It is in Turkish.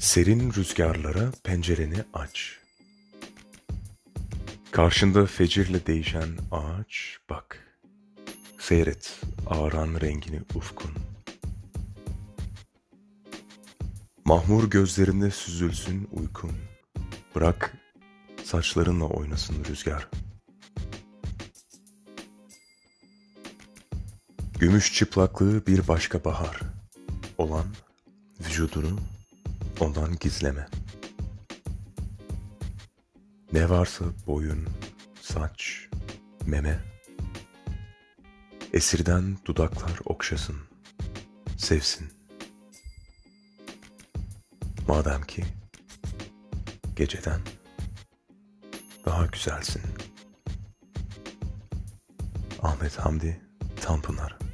Serin rüzgarlara pencereni aç. Karşında fecirle değişen ağaç bak. Seyret ağaran rengini ufkun. Mahmur gözlerinde süzülsün uykun. Bırak saçlarınla oynasın rüzgar. Gümüş çıplaklığı bir başka bahar olan vücudunu ondan gizleme. Ne varsa boyun, saç, meme. Esirden dudaklar okşasın, sevsin. Madem ki geceden daha güzelsin. Ahmet Hamdi Tanpınar